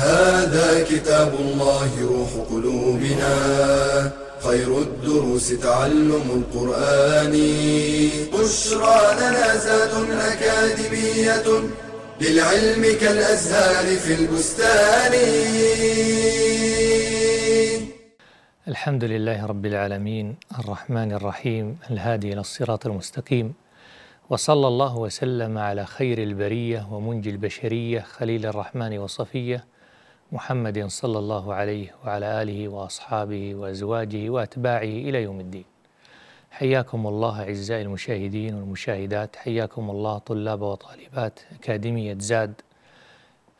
هذا كتاب الله روح قلوبنا. خير الدروس تعلم القرآن. بشرى لنا زاد أكاديمية للعلم كالأزهار في البستان. الحمد لله رب العالمين. الرحمن الرحيم. الهادي إلى الصراط المستقيم. وصلى الله وسلم على خير البرية ومنجي البشرية خليل الرحمن وصفية. محمد صلى الله عليه وعلى آله وأصحابه وأزواجه وأتباعه إلى يوم الدين. حياكم الله أعزائي المشاهدين والمشاهدات حياكم الله طلاب وطالبات أكاديمية زاد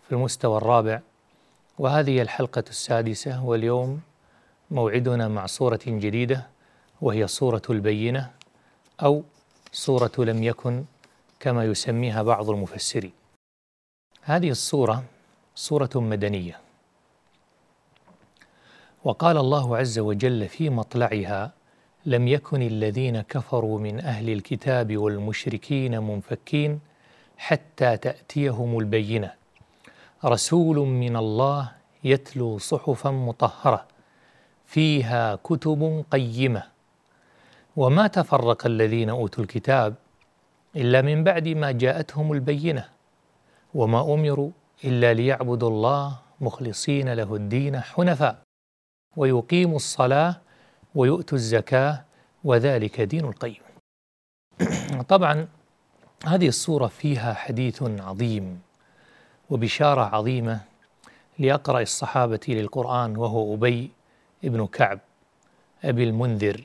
في المستوى الرابع. وهذه الحلقة السادسة واليوم موعدنا مع صورة جديدة وهي صورة البينة أو صورة لم يكن كما يسميها بعض المفسرين. هذه الصورة صورة مدنية. وقال الله عز وجل في مطلعها لم يكن الذين كفروا من أهل الكتاب والمشركين منفكين حتى تأتيهم البينة. رسول من الله يتلو صحفا مطهرة فيها كتب قيمة. وما تفرق الذين أوتوا الكتاب إلا من بعد ما جاءتهم البينة. وما أمروا إلا ليعبدوا الله مخلصين له الدين حنفاء. ويقيموا الصلاة ويؤتوا الزكاة وذلك دين القيم. طبعا هذه الصورة فيها حديث عظيم وبشارة عظيمة لأقرأ الصحابة للقرآن وهو أبي ابن كعب أبي المنذر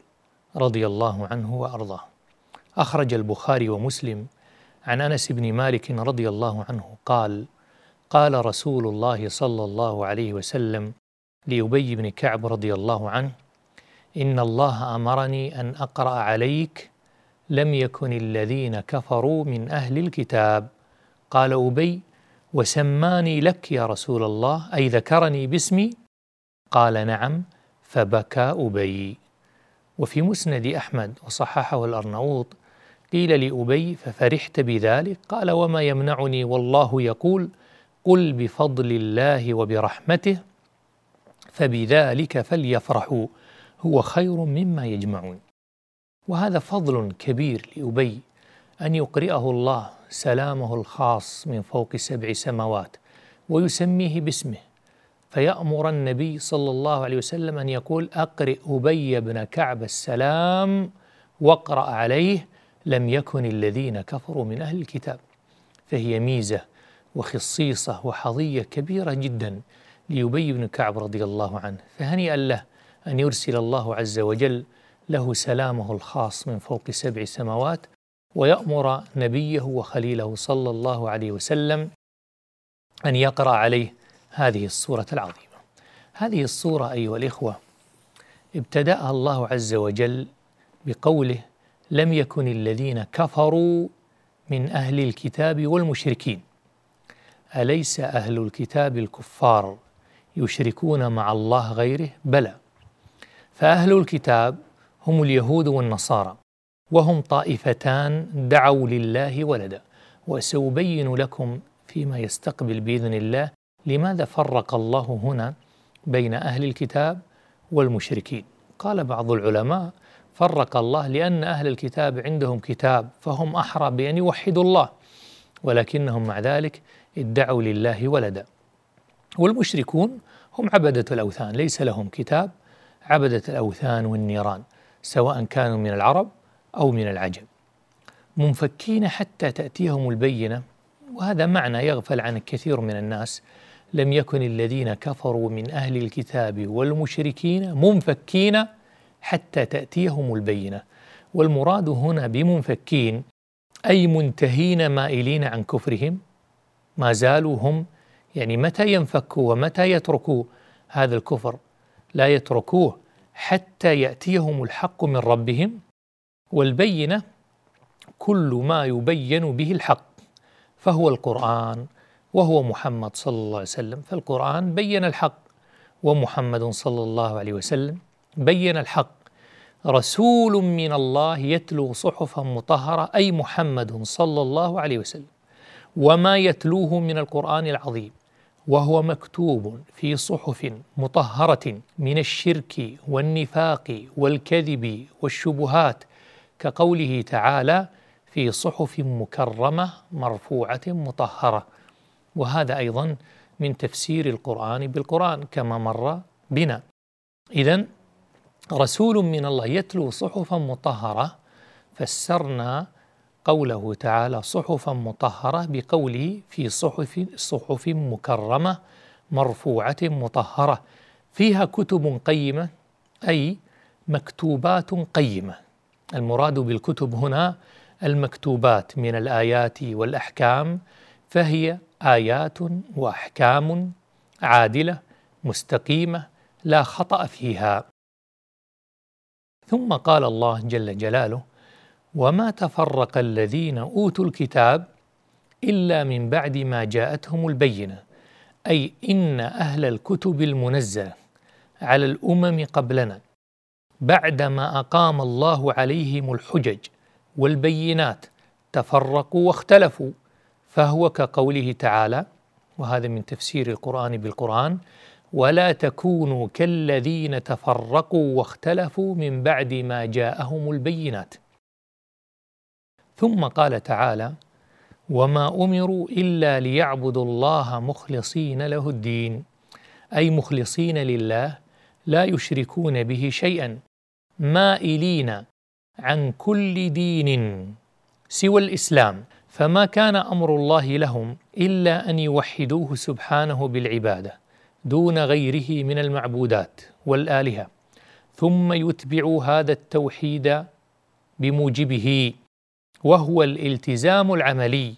رضي الله عنه وأرضاه. أخرج البخاري ومسلم عن أنس بن مالك رضي الله عنه قال قال رسول الله صلى الله عليه وسلم لأبي بن كعب رضي الله عنه إن الله أمرني أن أقرأ عليك لم يكن الذين كفروا من أهل الكتاب. قال أبي وسماني لك يا رسول الله أي ذكرني باسمي؟ قال نعم. فبكى أبي. وفي مسند أحمد وصححه الأرناؤوط قيل لأبي ففرحت بذلك؟ قال وما يمنعني والله يقول قل بفضل الله وبرحمته فبذلك فليفرحوا هو خير مما يجمعون. وهذا فضل كبير لأبي أن يقرئه الله سلامه الخاص من فوق سبع سماوات ويسميه باسمه. فيأمر النبي صلى الله عليه وسلم أن يقول أقرئ أبي بن كعب السلام واقرأ عليه لم يكن الذين كفروا من أهل الكتاب. فهي ميزة وخصيصة وحظية كبيرة جدا ليبي بن كعب رضي الله عنه فهنيئا له أن يرسل الله عز وجل له سلامه الخاص من فوق سبع سماوات ويأمر نبيه وخليله صلى الله عليه وسلم أن يقرأ عليه هذه الصورة العظيمة. هذه الصورة أيها الإخوة ابتدأها الله عز وجل بقوله لم يكن الذين كفروا من أهل الكتاب والمشركين أليس أهل الكتاب الكفار يشركون مع الله غيره؟ بلى. فأهل الكتاب هم اليهود والنصارى وهم طائفتان دعوا لله ولدا. وسأبين لكم فيما يستقبل بإذن الله لماذا فرق الله هنا بين أهل الكتاب والمشركين. قال بعض العلماء فرق الله لأن أهل الكتاب عندهم كتاب فهم أحرى بأن يوحدوا الله ولكنهم مع ذلك ادعوا لله ولدا. والمشركون هم عبدة الأوثان ليس لهم كتاب عبدة الأوثان والنيران سواء كانوا من العرب أو من العجم. منفكين حتى تأتيهم البينة وهذا معنى يغفل عن كثير من الناس. لم يكن الذين كفروا من أهل الكتاب والمشركين منفكين حتى تأتيهم البينة. والمراد هنا بمنفكين أي منتهين مائلين عن كفرهم ما زالوا هم يعني متى ينفكوا ومتى يتركوا هذا الكفر؟ لا يتركوه حتى يأتيهم الحق من ربهم والبينة كل ما يبين به الحق فهو القرآن وهو محمد صلى الله عليه وسلم. فالقرآن بين الحق ومحمد صلى الله عليه وسلم بين الحق. رسول من الله يتلو صحفا مطهرة أي محمد صلى الله عليه وسلم. وما يتلوه من القرآن العظيم وهو مكتوب في صحف مطهرة من الشرك والنفاق والكذب والشبهات كقوله تعالى في صحف مكرمة مرفوعة مطهرة. وهذا أيضا من تفسير القرآن بالقرآن كما مر بنا. اذا رسول من الله يتلو صحفا مطهرة فسرنا قوله تعالى صحفا مطهرة بقوله في صحف صحف مكرمة مرفوعة مطهرة فيها كتب قيمة أي مكتوبات قيمة. المراد بالكتب هنا المكتوبات من الآيات والأحكام فهي آيات وأحكام عادلة مستقيمة لا خطأ فيها. ثم قال الله جل جلاله وما تفرق الذين أوتوا الكتاب إلا من بعد ما جاءتهم البينة أي إن أهل الكتب المنزلة على الأمم قبلنا بعدما أقام الله عليهم الحجج والبينات تفرقوا واختلفوا فهو كقوله تعالى وهذا من تفسير القرآن بالقرآن ولا تكونوا كالذين تفرقوا واختلفوا من بعد ما جاءهم البينات ثم قال تعالى وما أمروا إلا ليعبدوا الله مخلصين له الدين. أي مخلصين لله لا يشركون به شيئا مائلين عن كل دين سوى الإسلام. فما كان أمر الله لهم إلا أن يوحدوه سبحانه بالعبادة دون غيره من المعبودات والآلهة ثم يتبعوا هذا التوحيد بموجبه. وهو الالتزام العملي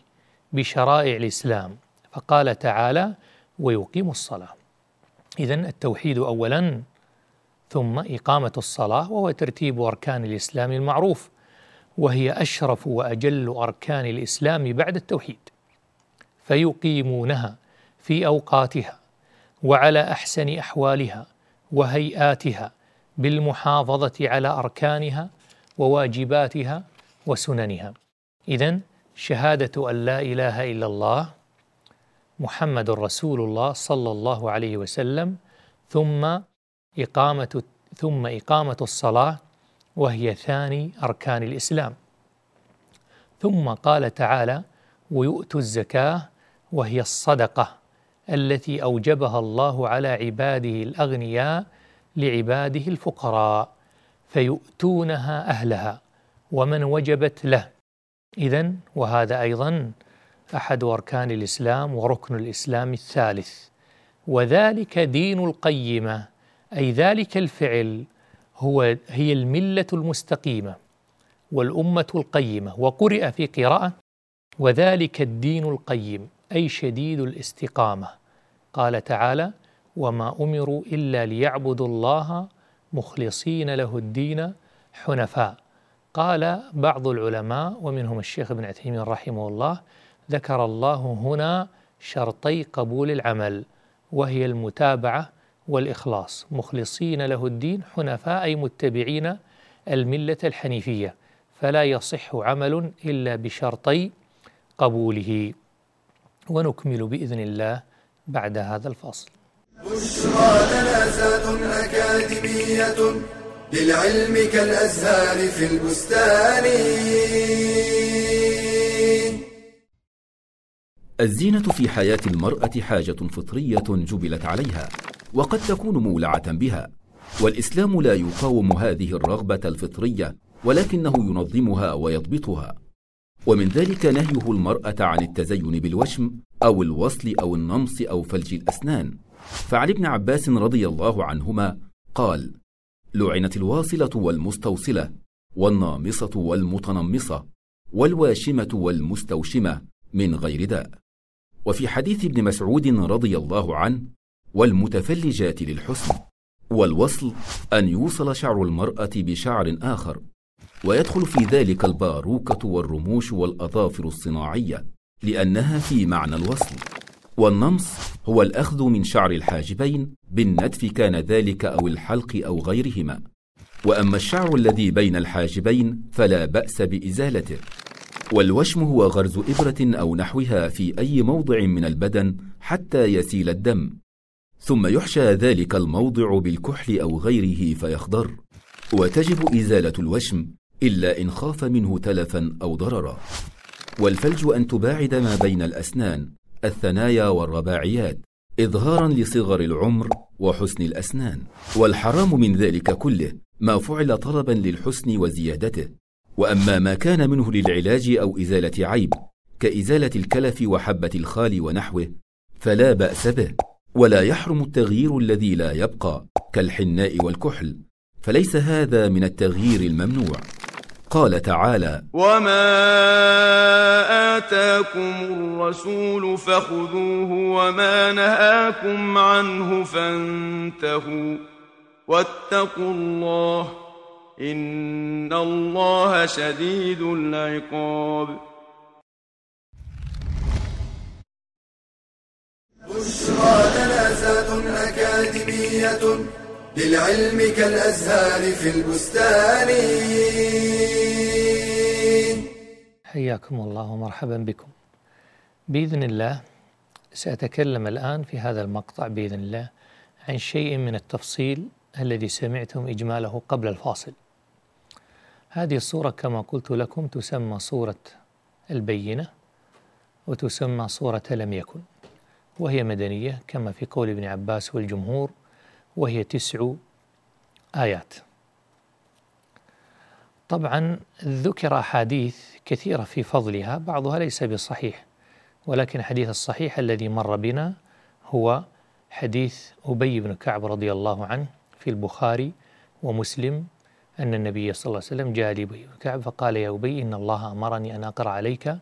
بشرائع الإسلام. فقال تعالى ويقيم الصلاة. اذا التوحيد اولا ثم إقامة الصلاة وهو ترتيب أركان الإسلام المعروف وهي أشرف وأجل أركان الإسلام بعد التوحيد فيقيمونها في أوقاتها وعلى أحسن أحوالها وهيئاتها بالمحافظة على أركانها وواجباتها وسننها. اذا شهادة أن لا إله إلا الله محمد رسول الله صلى الله عليه وسلم ثم إقامة ثم إقامة الصلاة وهي ثاني أركان الإسلام. ثم قال تعالى ويؤتوا الزكاة وهي الصدقة التي أوجبها الله على عباده الأغنياء لعباده الفقراء فيؤتونها أهلها. ومن وجبت له. اذا وهذا أيضا أحد أركان الإسلام وركن الإسلام الثالث. وذلك دين القيمة أي ذلك الفعل هو هي الملة المستقيمة والأمة القيمة. وقرئ في قراءة وذلك الدين القيم أي شديد الاستقامة. قال تعالى وما أمروا إلا ليعبدوا الله مخلصين له الدين حنفاء. قال بعض العلماء ومنهم الشيخ ابن عثيمين رحمه الله ذكر الله هنا شرطي قبول العمل وهي المتابعة والإخلاص. مخلصين له الدين حنفاء أي متبعين الملة الحنيفية. فلا يصح عمل إلا بشرطي قبوله. ونكمل بإذن الله بعد هذا الفصل. بشرى أكاديمية للعلم كالأزهار في البستان. الزينة في حياة المرأة حاجة فطرية جبلت عليها وقد تكون مولعة بها. والإسلام لا يقاوم هذه الرغبة الفطرية ولكنه ينظمها ويضبطها. ومن ذلك نهيه المرأة عن التزين بالوشم أو الوصل أو النمص أو فلج الأسنان. فعن ابن عباس رضي الله عنهما قال لعنت الواصلة والمستوصلة والنامصة والمتنمصة والواشمة والمستوشمة من غير داء. وفي حديث ابن مسعود رضي الله عنه والمتفلجات للحسن والوصل أن يوصل شعر المرأة بشعر آخر ويدخل في ذلك الباروكة والرموش والأظافر الصناعية لأنها في معنى الوصل. والنمص هو الأخذ من شعر الحاجبين بالنتف كان ذلك أو الحلق أو غيرهما. وأما الشعر الذي بين الحاجبين فلا بأس بإزالته. والوشم هو غرز إبرة أو نحوها في أي موضع من البدن حتى يسيل الدم. ثم يحشى ذلك الموضع بالكحل أو غيره فيخضر. وتجب إزالة الوشم إلا إن خاف منه تلفا أو ضررا. والفلج أن تباعد ما بين الأسنان الثنايا والرباعيات إظهارا لصغر العمر وحسن الأسنان. والحرام من ذلك كله ما فعل طلبا للحسن وزيادته. وأما ما كان منه للعلاج أو إزالة عيب كإزالة الكلف وحبة الخال ونحوه فلا بأس به. ولا يحرم التغيير الذي لا يبقى كالحناء والكحل فليس هذا من التغيير الممنوع. قال تعالى وما آتاكم الرسول فخذوه وما نهاكم عنه فانتهوا واتقوا الله إن الله شديد العقاب بشرى لنا زاد أكاديمية للعلم كالأزهار في البستان حياكم الله ومرحبا بكم بإذن الله سأتكلم الآن في هذا المقطع بإذن الله عن شيء من التفصيل الذي سمعتم إجماله قبل الفاصل. هذه الصورة كما قلت لكم تسمى صورة البينة وتسمى صورة لم يكن وهي مدنية كما في قول ابن عباس والجمهور وهي تسع آيات. طبعا ذكر أحاديث كثيرة في فضلها بعضها ليس بصحيح. ولكن الحديث الصحيح الذي مر بنا هو حديث أبي بن كعب رضي الله عنه في البخاري ومسلم أن النبي صلى الله عليه وسلم جاء لأبي بن كعب فقال يا أبي إن الله أمرني أن أقرأ عليك.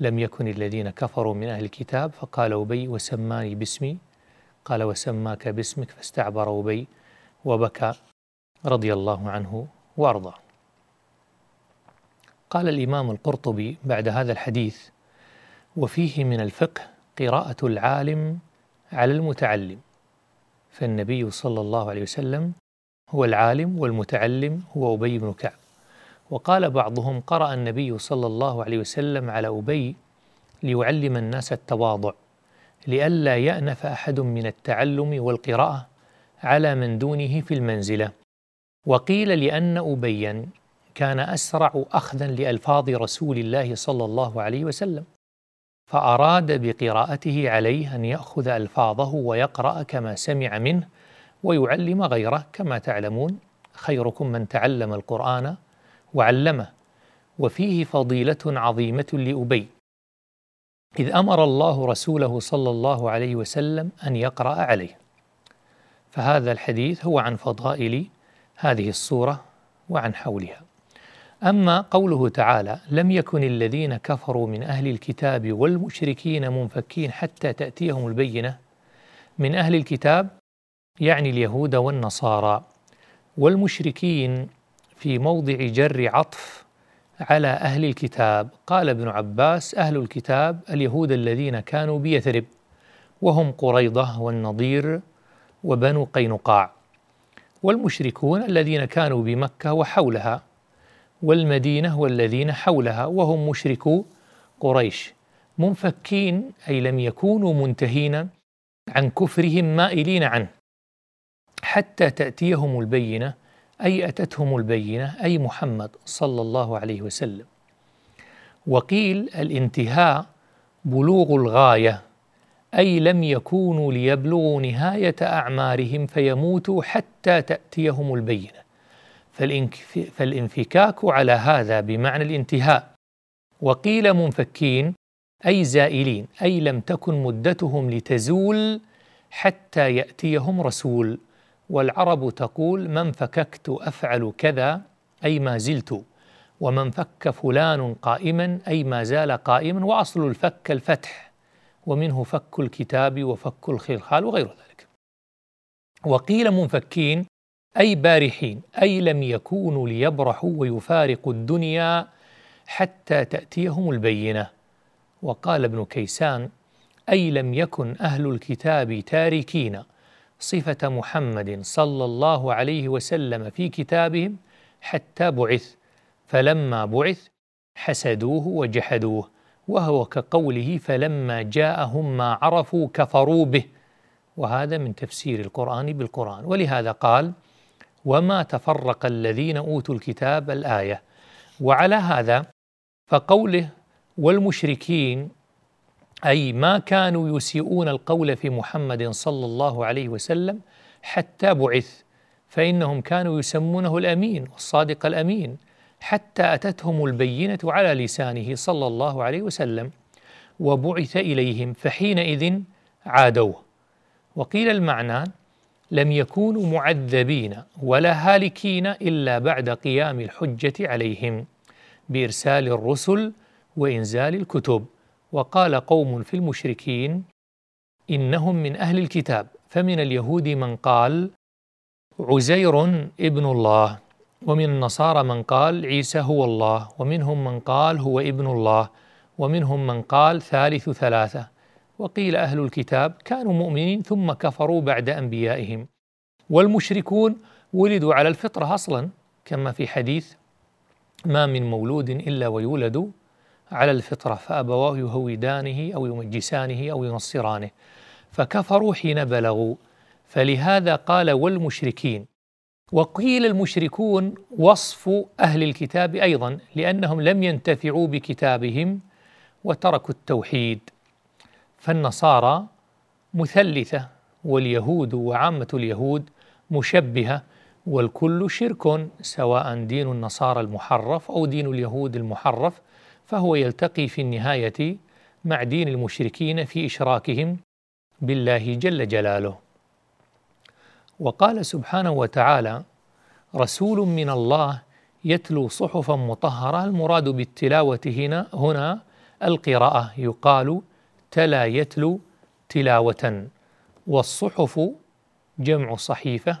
لم يكن الذين كفروا من أهل الكتاب. فقال أبي وسماني باسمي. قال وسماك باسمك. فاستعبر أبي وبكى رضي الله عنه وأرضاه. قال الإمام القرطبي بعد هذا الحديث وفيه من الفقه قراءة العالم على المتعلم فالنبي صلى الله عليه وسلم هو العالم والمتعلم هو أبي بن كعب. وقال بعضهم قرأ النبي صلى الله عليه وسلم على أبي ليعلم الناس التواضع لئلا يأنف أحد من التعلم والقراءة على من دونه في المنزلة وقيل لأن أبيا كان أسرع أخذا لألفاظ رسول الله صلى الله عليه وسلم فأراد بقراءته عليه أن يأخذ ألفاظه ويقرأ كما سمع منه ويعلم غيره. كما تعلمون خيركم من تعلم القرآن وعلمه وفيه فضيلة عظيمة لأبي. إذ أمر الله رسوله صلى الله عليه وسلم أن يقرأ عليه. فهذا الحديث هو عن فضائل هذه الصورة وعن حولها. أما قوله تعالى لم يكن الذين كفروا من أهل الكتاب والمشركين منفكين حتى تأتيهم البينة. من أهل الكتاب يعني اليهود والنصارى. والمشركين في موضع جر عطف على أهل الكتاب. قال ابن عباس أهل الكتاب اليهود الذين كانوا بيثرب وهم قريضة والنضير وبنو قينقاع. والمشركون الذين كانوا بمكة وحولها. والمدينة والذين حولها وهم مشركو قريش منفكين أي لم يكونوا منتهين عن كفرهم مائلين عنه. حتى تأتيهم البينة أي أتتهم البينة أي محمد صلى الله عليه وسلم. وقيل الانتهاء بلوغ الغاية أي لم يكونوا ليبلغوا نهاية أعمارهم فيموتوا حتى تأتيهم البينة. فالإنفكاك على هذا بمعنى الانتهاء. وقيل منفكين أي زائلين أي لم تكن مدتهم لتزول حتى يأتيهم رسول. والعرب تقول من فككت أفعل كذا أي ما زلت. ومن فك فلان قائما أي ما زال قائما وأصل الفك الفتح. ومنه فك الكتاب وفك الخلخال وغير ذلك. وقيل منفكين أي بارحين أي لم يكونوا ليبرحوا ويفارقوا الدنيا حتى تأتيهم البينة. وقال ابن كيسان أي لم يكن أهل الكتاب تاركين. صفة محمد صلى الله عليه وسلم في كتابهم حتى بعث. فلما بعث حسدوه وجحدوه وهو كقوله فلما جاءهم ما عرفوا كفروا به. وهذا من تفسير القرآن بالقرآن. ولهذا قال وما تفرق الذين أوتوا الكتاب الآية. وعلى هذا فقوله والمشركين أي ما كانوا يسيئون القول في محمد صلى الله عليه وسلم حتى بعث فإنهم كانوا يسمونه الأمين والصادق الأمين حتى أتتهم البينة على لسانه صلى الله عليه وسلم وبعث إليهم فحينئذ عادوه. وقيل المعنى لم يكونوا معذبين ولا هالكين إلا بعد قيام الحجة عليهم بإرسال الرسل وإنزال الكتب. وقال قوم في المشركين إنهم من أهل الكتاب. فمن اليهود من قال عزير ابن الله. ومن النصارى من قال عيسى هو الله. ومنهم من قال هو ابن الله. ومنهم من قال ثالث ثلاثة. وقيل أهل الكتاب كانوا مؤمنين ثم كفروا بعد أنبيائهم. والمشركون ولدوا على الفطرة أصلا كما في حديث ما من مولود إلا ويولد على الفطرة فأبواه يهودانه أو يمجسانه أو ينصرانه. فكفروا حين بلغوا. فلهذا قال والمشركين. وقيل المشركون وصف أهل الكتاب أيضا لأنهم لم ينتفعوا بكتابهم وتركوا التوحيد. فالنصارى مثلثة واليهود وعامة اليهود مشبهة والكل شرك سواء دين النصارى المحرف أو دين اليهود المحرف فهو يلتقي في النهاية مع دين المشركين في إشراكهم بالله جل جلاله. وقال سبحانه وتعالى رسول من الله يتلو صحفا مطهرة المراد بالتلاوة هنا هنا القراءة يقال تلا يتلو تلاوة. والصحف جمع صحيفة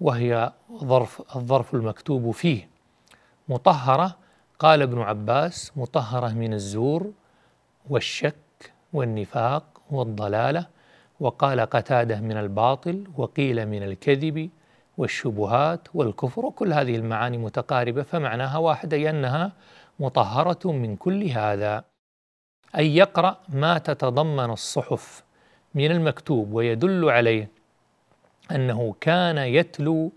وهي ظرف الظرف المكتوب فيه. مطهرة قال ابن عباس مطهرة من الزور والشك والنفاق والضلالة. وقال قتادة من الباطل وقيل من الكذب والشبهات والكفر. وكل هذه المعاني متقاربة فمعناها واحد أي أنها مطهرة من كل هذا. أي يقرأ ما تتضمن الصحف من المكتوب ويدل عليه أنه كان يتلو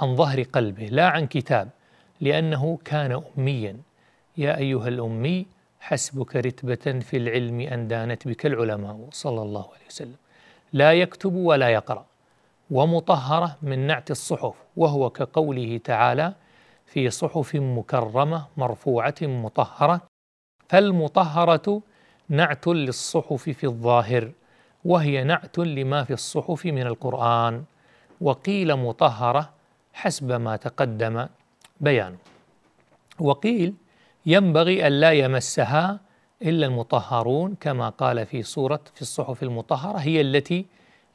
عن ظهر قلبه لا عن كتاب لأنه كان أميا. يا أيها الأمي حسبك رتبة في العلم أن دانت بك العلماء صلى الله عليه وسلم. لا يكتب ولا يقرأ ومطهرة من نعت الصحف وهو كقوله تعالى في صحف مكرمة مرفوعة مطهرة فالمطهرة نعت للصحف في الظاهر وهي نعت لما في الصحف من القرآن. وقيل مطهرة حسب ما تقدم بيانه وقيل ينبغي ألا يمسها إلا المطهرون كما قال في سورة في الصحف المطهرة هي التي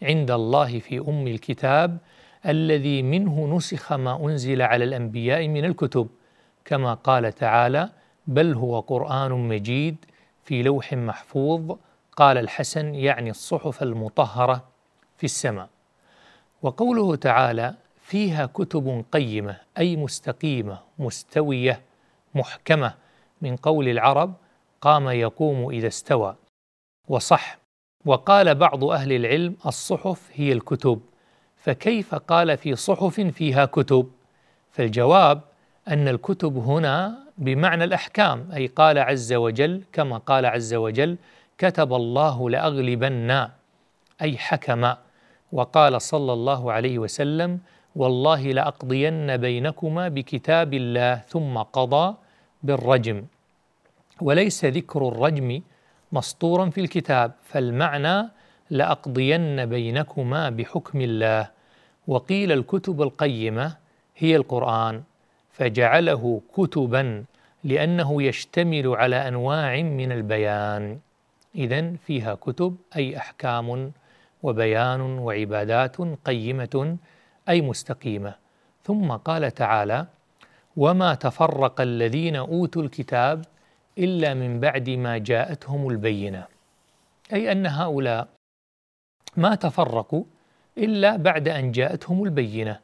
عند الله في أم الكتاب الذي منه نسخ ما أنزل على الأنبياء من الكتب كما قال تعالى بل هو قرآن مجيد في لوح محفوظ قال الحسن يعني الصحف المطهرة في السماء. وقوله تعالى فيها كتب قيمة أي مستقيمة مستوية محكمة من قول العرب قام يقوم إذا استوى. وصح. وقال بعض أهل العلم الصحف هي الكتب. فكيف قال في صحف فيها كتب؟ فالجواب أن الكتب هنا بمعنى الأحكام أي قال عز وجل كما قال عز وجل كتب الله لأغلبن أي حكم وقال صلى الله عليه وسلم والله لأقضين بينكما بكتاب الله ثم قضى بالرجم. وليس ذكر الرجم مسطورا في الكتاب فالمعنى لأقضين بينكما بحكم الله. وقيل الكتب القيمة هي القرآن. فجعله كتبا لأنه يشتمل على أنواع من البيان. إذا فيها كتب أي أحكام وبيان وعبادات قيمة أي مستقيمة. ثم قال تعالى وما تفرق الذين أوتوا الكتاب إلا من بعد ما جاءتهم البينة. أي أن هؤلاء ما تفرقوا إلا بعد أن جاءتهم البينة.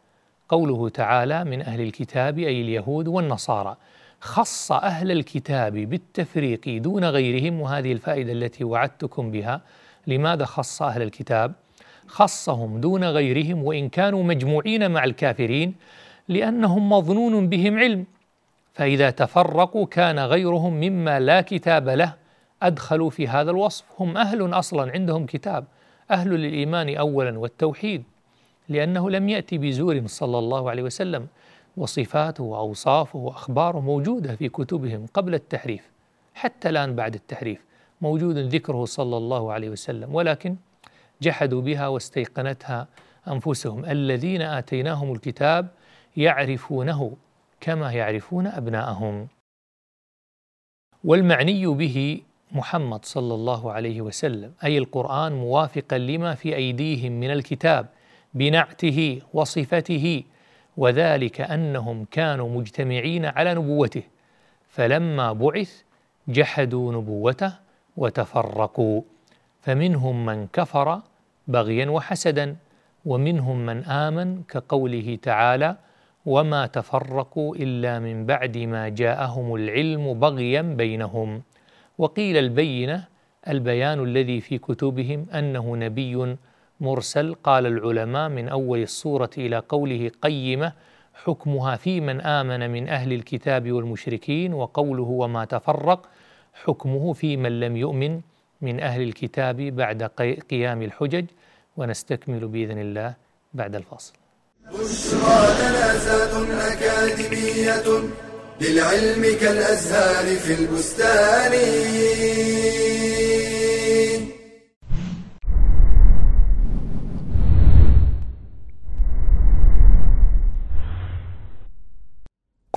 قوله تعالى من أهل الكتاب أي اليهود والنصارى خص أهل الكتاب بالتفريق دون غيرهم وهذه الفائدة التي وعدتكم بها. لماذا خص أهل الكتاب؟ خصهم دون غيرهم وإن كانوا مجموعين مع الكافرين لأنهم مظنون بهم علم. فإذا تفرقوا كان غيرهم مما لا كتاب له. أدخلوا في هذا الوصف. هم أهل أصلا عندهم كتاب. أهل للإيمان أولا والتوحيد. لأنه لم يأتي بزور صلى الله عليه وسلم. وصفاته وأوصافه وأخباره موجودة في كتبهم قبل التحريف حتى الآن بعد التحريف. موجود ذكره صلى الله عليه وسلم ولكن جحدوا بها واستيقنتها أنفسهم. الذين آتيناهم الكتاب يعرفونه كما يعرفون أبناءهم. والمعني به محمد صلى الله عليه وسلم أي القرآن موافقا لما في أيديهم من الكتاب. بنعته وصفته وذلك أنهم كانوا مجتمعين على نبوته. فلما بعث جحدوا نبوته وتفرقوا. فمنهم من كفر بغيا وحسدا ومنهم من آمن كقوله تعالى وما تفرقوا إلا من بعد ما جاءهم العلم بغيا بينهم وقيل البينة البيان الذي في كتبهم أنه نبي مرسل قال العلماء من أول الصورة إلى قوله قيمة حكمها في من آمن من أهل الكتاب والمشركين وقوله وما تفرق حكمه في من لم يؤمن من أهل الكتاب بعد قيام الحجج ونستكمل بإذن الله بعد الفاصل. بشرى لنا أكاديمية للعلم كالأزهار في البستان.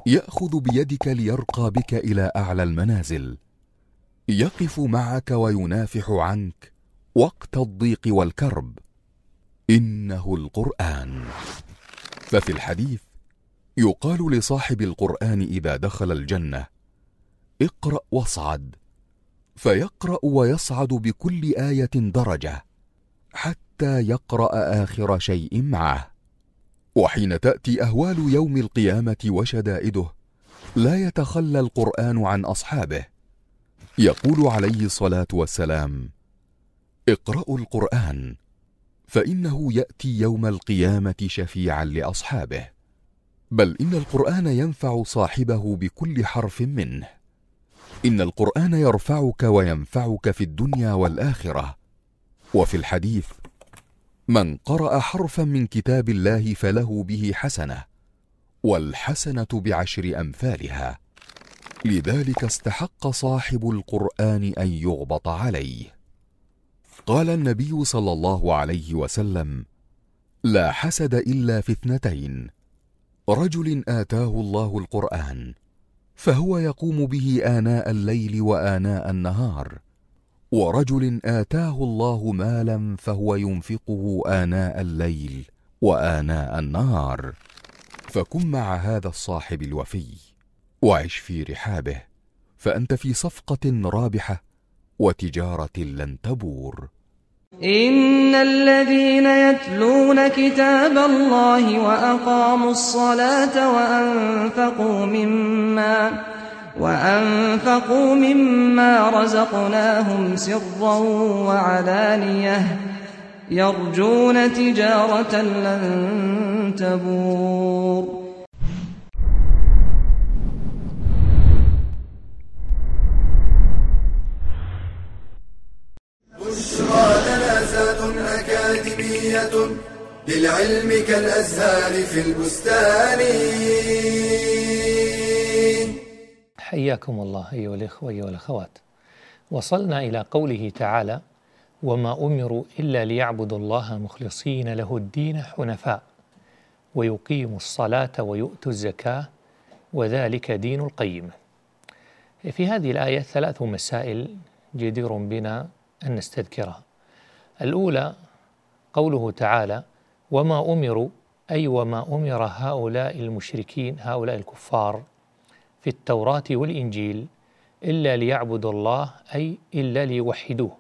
يأخذ بيدك ليرقى بك إلى أعلى المنازل. يقف معك وينافح عنك وقت الضيق والكرب. إنه القرآن. ففي الحديث يقال لصاحب القرآن إذا دخل الجنة اقرأ واصعد. فيقرأ ويصعد بكل آية درجة حتى يقرأ آخر شيء معه. وحين تأتي أهوال يوم القيامة وشدائده لا يتخلى القرآن عن أصحابه. يقول عليه الصلاة والسلام اقرأوا القرآن فإنه يأتي يوم القيامة شفيعا لأصحابه. بل إن القرآن ينفع صاحبه بكل حرف منه. إن القرآن يرفعك وينفعك في الدنيا والآخرة. وفي الحديث من قرأ حرفا من كتاب الله فله به حسنة والحسنة بعشر أمثالها. لذلك استحق صاحب القرآن أن يغبط عليه. قال النبي صلى الله عليه وسلم لا حسد إلا في اثنتين رجل آتاه الله القرآن فهو يقوم به آناء الليل وآناء النهار ورجل آتاه الله مالا فهو ينفقه آناء الليل وآناء النهار. فكن مع هذا الصاحب الوفي وعش في رحابه فأنت في صفقة رابحة وتجارة لن تبور. إن الذين يتلون كتاب الله وأقاموا الصلاة وأنفقوا مما وأنفقوا مما رزقناهم سرا وعلانية يرجون تجارة لن تبور. أكاديمية للعلم كالأزهار في البستان. حياكم الله أيها الإخوة أيها الأخوات. وصلنا إلى قوله تعالى وما أمروا إلا ليعبدوا الله مخلصين له الدين حنفاء ويقيموا الصلاة ويؤتوا الزكاة وذلك دين القيم. في هذه الآية ثلاث مسائل جدير بنا أن نستذكرها. الأولى قوله تعالى وما أمروا أي وما أمر هؤلاء المشركين هؤلاء الكفار في التوراة والإنجيل إلا ليعبدوا الله أي إلا ليوحدوه.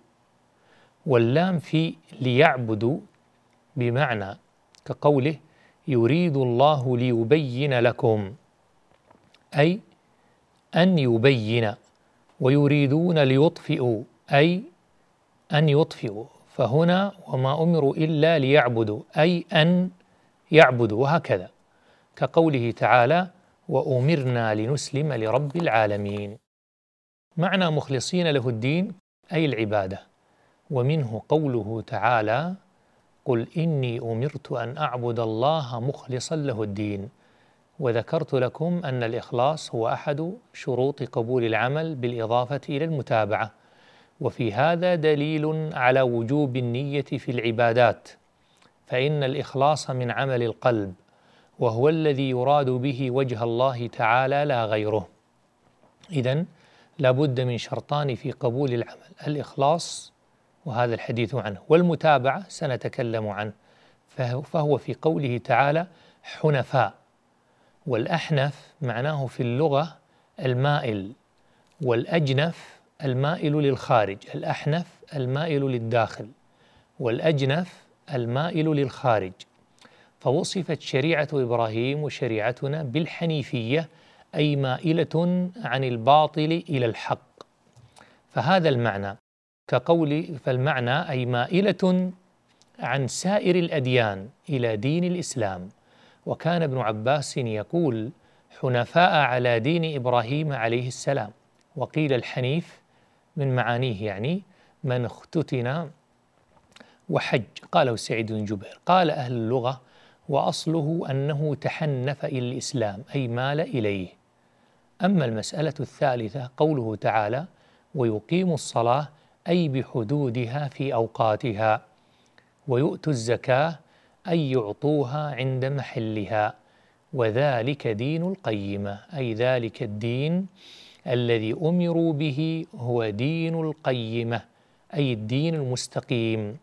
واللام في ليعبدوا بمعنى كقوله يريد الله ليبين لكم أي أن يبين ويريدون ليطفئوا أي أن يطفئوا. فهنا وما أمروا إلا ليعبدوا أي أن يعبدوا وهكذا. كقوله تعالى وأمرنا لنسلم لرب العالمين. معنى مخلصين له الدين أي العبادة. ومنه قوله تعالى قل إني أمرت أن أعبد الله مخلصا له الدين. وذكرت لكم أن الإخلاص هو أحد شروط قبول العمل بالإضافة إلى المتابعة. وفي هذا دليل على وجوب النية في العبادات. فإن الإخلاص من عمل القلب. وهو الذي يراد به وجه الله تعالى لا غيره. إذا لابد من شرطان في قبول العمل الإخلاص وهذا الحديث عنه والمتابعة سنتكلم عنه. فهو في قوله تعالى حنفاء والأحنف معناه في اللغة المائل والأجنف المائل للخارج الأحنف المائل للداخل والأجنف المائل للخارج. فوصفت شريعة إبراهيم وشريعتنا بالحنيفية أي مائلة عن الباطل إلى الحق. فهذا المعنى كقول فالمعنى أي مائلة عن سائر الأديان إلى دين الإسلام. وكان ابن عباس يقول حنفاء على دين إبراهيم عليه السلام وقيل الحنيف من معانيه يعني من اختتن وحج قاله سعيد بن جبير. قال أهل اللغة وأصله أنه تحنف إلى الإسلام أي مال إليه. أما المسألة الثالثة قوله تعالى ويقيم الصلاة أي بحدودها في أوقاتها ويؤتوا الزكاة أي يعطوها عند محلها وذلك دين القيمة أي ذلك الدين الذي أمروا به هو دين القيمة أي الدين المستقيم.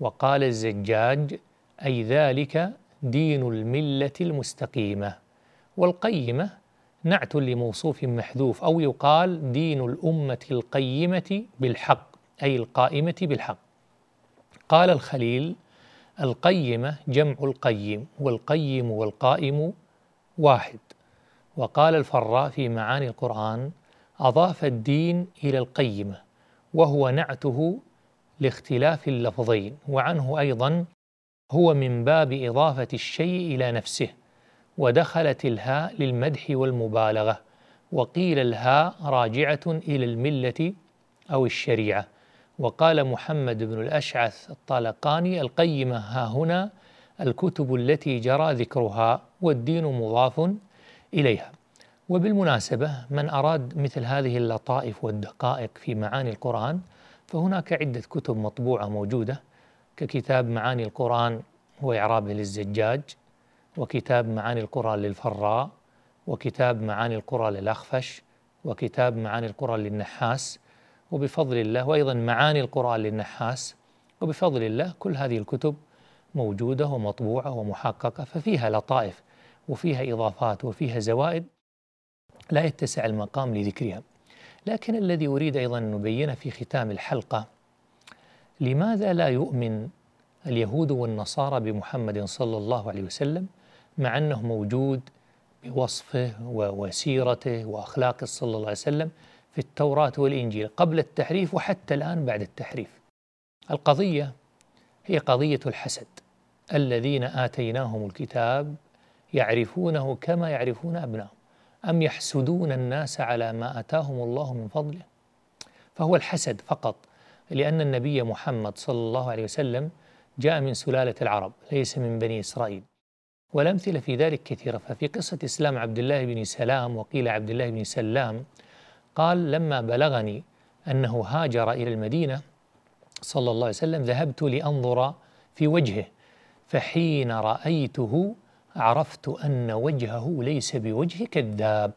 وقال الزجاج أي ذلك دين الملة المستقيمة. والقيمة نعت لموصوف محذوف أو يقال دين الأمة القيمة بالحق أي القائمة بالحق. قال الخليل القيمة جمع القيم والقيم والقائم واحد. وقال الفراء في معاني القرآن أضاف الدين إلى القيمة وهو نعته لاختلاف اللفظين وعنه أيضا هو من باب إضافة الشيء إلى نفسه ودخلت الهاء للمدح والمبالغة وقيل الهاء راجعة إلى الملة أو الشريعة. وقال محمد بن الأشعث الطالقاني القيمة ها هنا الكتب التي جرى ذكرها والدين مضاف إليها. وبالمناسبة من أراد مثل هذه اللطائف والدقائق في معاني القرآن فهناك عدة كتب مطبوعة موجودة. ككتاب معاني القرآن وإعرابه للزجاج وكتاب معاني القرآن للفراء وكتاب معاني القرآن للأخفش وكتاب معاني القرآن للنحاس وبفضل الله وأيضا معاني القرآن للنحاس وبفضل الله كل هذه الكتب موجودة ومطبوعة ومحققة ففيها لطائف وفيها إضافات وفيها زوائد لا يتسع المقام لذكرها. لكن الذي أريد أيضا أن نبينه في ختام الحلقة لماذا لا يؤمن اليهود والنصارى بمحمد صلى الله عليه وسلم مع أنه موجود بوصفه وسيرته وأخلاقه صلى الله عليه وسلم في التوراة والإنجيل قبل التحريف وحتى الآن بعد التحريف؟ القضية هي قضية الحسد. الذين آتيناهم الكتاب يعرفونه كما يعرفون أبنائهم أم يحسدون الناس على ما أتاهم الله من فضله؟ فهو الحسد فقط. لأن النبي محمد صلى الله عليه وسلم جاء من سلالة العرب ليس من بني إسرائيل. والأمثلة في ذلك كثيرة. ففي قصة إسلام عبد الله بن سلام وقيل عبد الله بن سلام قال لما بلغني أنه هاجر إلى المدينة صلى الله عليه وسلم ذهبت لأنظر في وجهه فحين رأيته عرفت أن وجهه ليس بوجه كذاب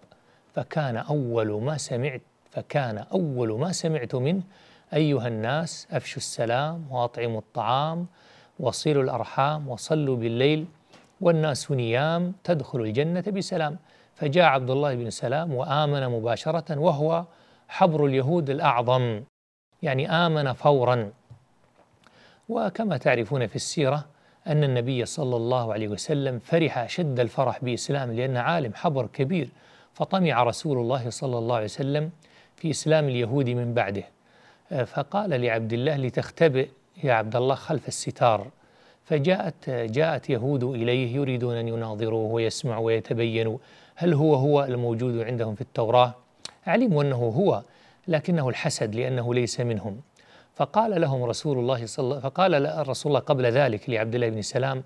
فكان أول ما سمعت فكان أول ما سمعت منه أيها الناس أفشوا السلام وأطعموا الطعام وصلوا الأرحام وصلوا بالليل والناس نيام تدخل الجنة بسلام. فجاء عبد الله بن سلام وآمن مباشرة وهو حبر اليهود الأعظم. يعني آمن فورا. وكما تعرفون في السيرة أن النبي صلى الله عليه وسلم فرح أشد الفرح بإسلام لأن عالم حبر كبير. فطمع رسول الله صلى الله عليه وسلم في إسلام اليهود من بعده. فقال لعبد الله لتختبئ يا عبد الله خلف الستار. فجاءت جاءت يهود إليه يريدون أن يناظروه ويسمعوا ويتبينوا هل هو هو الموجود عندهم في التوراة. علموا أنه هو لكنه الحسد لأنه ليس منهم. فقال لهم رسول الله صلى فقال الرسول الله قبل ذلك لعبد الله بن سلام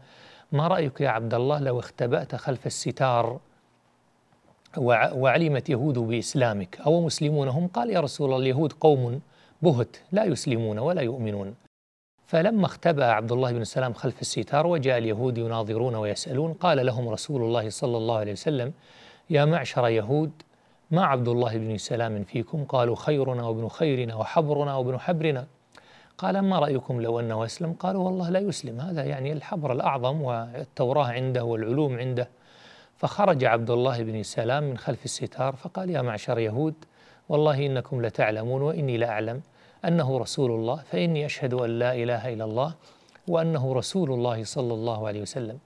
ما رأيك يا عبد الله لو اختبأت خلف الستار وعلمت يهود بإسلامك أو مسلمون هم؟ قال يا رسول الله اليهود قوم بهت لا يسلمون ولا يؤمنون. فلما اختبأ عبد الله بن سلام خلف الستار وجاء اليهود يناظرون ويسألون قال لهم رسول الله صلى الله عليه وسلم يا معشر يهود ما عبد الله بن سلام فيكم؟ قالوا خيرنا وابن خيرنا وحبرنا وابن حبرنا. قال ما رأيكم لو أنه أسلم؟ قالوا والله لا يسلم هذا يعني الحبر الأعظم والتوراة عنده والعلوم عنده. فخرج عبد الله بن سلام من خلف الستار فقال يا معشر يهود والله إنكم لتعلمون وإني لأعلم أنه رسول الله فإني أشهد أن لا إله إلا الله وأنه رسول الله صلى الله عليه وسلم.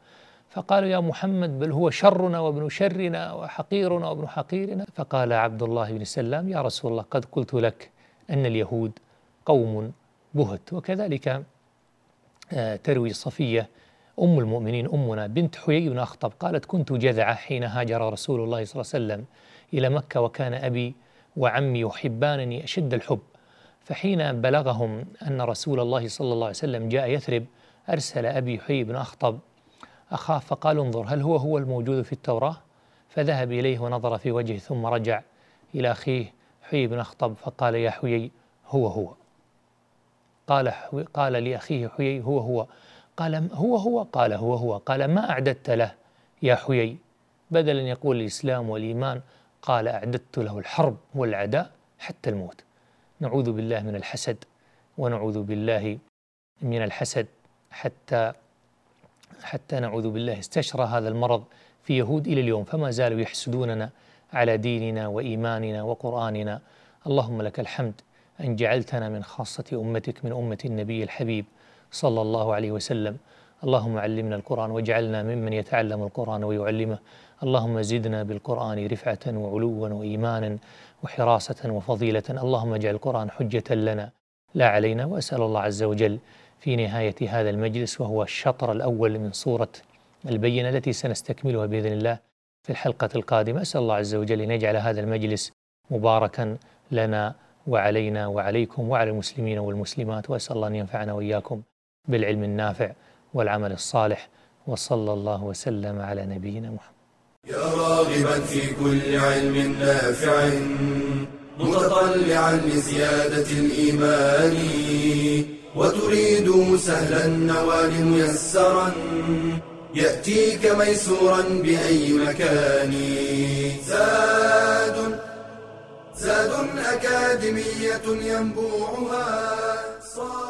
فقالوا يا محمد بل هو شرنا وابن شرنا وحقيرنا وابن حقيرنا. فقال عبد الله بن سلام يا رسول الله قد قلت لك أن اليهود قوم بهت. وكذلك آه، تروي صفية أم المؤمنين أمنا بنت حيي بن أخطب قالت كنت جذعة حين هاجر رسول الله صلى الله عليه وسلم إلى مكة وكان أبي وعمي يحبانني أشد الحب. فحين بلغهم أن رسول الله صلى الله عليه وسلم جاء يثرب أرسل أبي حي بن أخطب. أخاه فقال انظر هل هو هو الموجود في التوراة؟ فذهب إليه ونظر في وجهه ثم رجع إلى أخيه حيي بن أخطب فقال يا حيي هو هو. قال قال لأخيه حيي هو هو. قال هو هو؟ قال هو هو. قال ما أعددت له يا حيي؟ بدلا يقول الإسلام والإيمان قال أعددت له الحرب والعداء حتى الموت. نعوذ بالله من الحسد ونعوذ بالله من الحسد حتى حتى نعوذ بالله استشرى هذا المرض في يهود إلى اليوم. فما زالوا يحسدوننا على ديننا وإيماننا وقرآننا. اللهم لك الحمد أن جعلتنا من خاصة أمتك من أمة النبي الحبيب صلى الله عليه وسلم. اللهم علمنا القرآن واجعلنا ممن يتعلم القرآن ويعلمه. اللهم زدنا بالقرآن رفعة وعلوا وإيمانا وحراسة وفضيلة. اللهم اجعل القرآن حجة لنا. لا علينا وأسأل الله عز وجل في نهاية هذا المجلس وهو الشطر الأول من سورة البينة التي سنستكملها بإذن الله في الحلقة القادمة. أسأل الله عز وجل أن يجعل هذا المجلس مباركا لنا وعلينا وعليكم وعلى المسلمين والمسلمات. وأسأل الله أن ينفعنا وإياكم بالعلم النافع. والعمل الصالح وصلى الله وسلم على نبينا محمد. يا راغبا في كل علم نافع متطلعا لزيادة الإيمان وتريد سهلا النوال ميسرا يأتيك ميسورا بأي مكان. زاد زاد أكاديمية ينبوعها صار